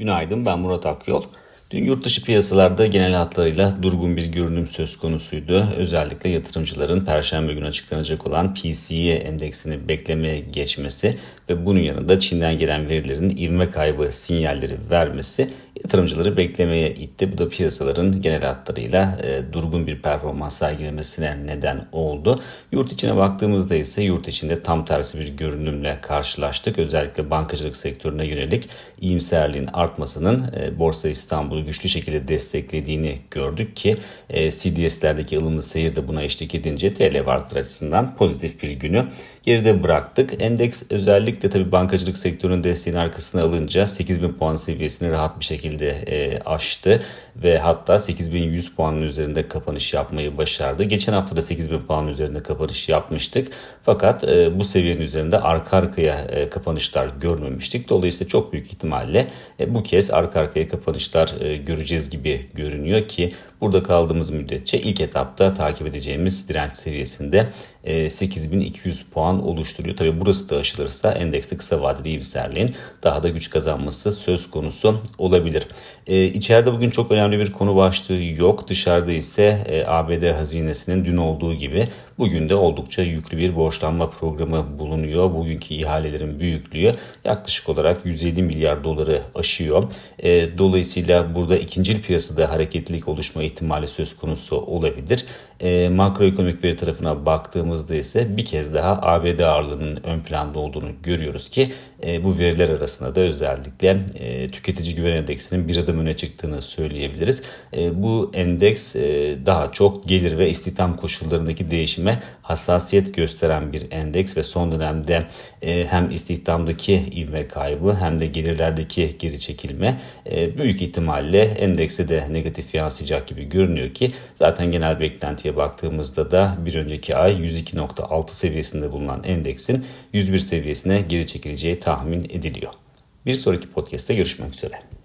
Günaydın ben Murat Akyol. Dün yurt dışı piyasalarda genel hatlarıyla durgun bir görünüm söz konusuydu. Özellikle yatırımcıların perşembe günü açıklanacak olan PCE endeksini beklemeye geçmesi ve bunun yanında Çin'den gelen verilerin ivme kaybı sinyalleri vermesi yatırımcıları beklemeye itti. Bu da piyasaların genel hatlarıyla e, durgun bir performans sergilemesine neden oldu. Yurt içine baktığımızda ise yurt içinde tam tersi bir görünümle karşılaştık. Özellikle bankacılık sektörüne yönelik iyimserliğin artmasının e, Borsa İstanbul'u güçlü şekilde desteklediğini gördük ki e, CDS'lerdeki ılımlı seyir de buna eşlik edince TL varlıklar açısından pozitif bir günü geride bıraktık. Endeks özellikle tabii bankacılık sektörünün desteğini arkasına alınca 8000 puan seviyesini rahat bir şekilde e, aştı ve hatta 8100 puanın üzerinde kapanış yapmayı başardı. Geçen hafta da 8000 puanın üzerinde kapanış yapmıştık. Fakat e, bu seviyenin üzerinde arka arkaya e, kapanışlar görmemiştik. Dolayısıyla çok büyük ihtimalle e, bu kez arka arkaya kapanışlar e, göreceğiz gibi görünüyor ki burada kaldığımız müddetçe ilk etapta takip edeceğimiz direnç seviyesinde e, 8200 puan oluşturuyor. Tabi burası da aşılırsa endekste kısa vadeli iyimserliğin daha da güç kazanması söz konusu olabilir. E, içeride bugün çok önemli bir konu başlığı yok. Dışarıda ise e, ABD hazinesinin dün olduğu gibi bugün de oldukça yüklü bir borçlanma programı bulunuyor. Bugünkü ihalelerin büyüklüğü yaklaşık olarak 150 milyar doları aşıyor. E, dolayısıyla burada ikinci piyasada hareketlilik oluşma ihtimali söz konusu olabilir. E, makroekonomik veri tarafına baktığımızda ise bir kez daha ABD ağırlığının ön planda olduğunu görüyoruz ki e, bu veriler arasında da özellikle e, tüketici güven endeksinin bir adım öne çıktığını söyleyebiliriz. E, bu endeks e, daha çok gelir ve istihdam koşullarındaki değişime hassasiyet gösteren bir endeks ve son dönemde e, hem istihdamdaki ivme kaybı hem de gelirlerdeki geri çekilme e, büyük ihtimalle endekse de negatif yansıyacak gibi görünüyor ki zaten genel beklentiye baktığımızda da bir önceki ay 102.6 seviyesinde bulunan endeksin 101 seviyesine geri çekileceği tahmin ediliyor. Bir sonraki podcast'te görüşmek üzere.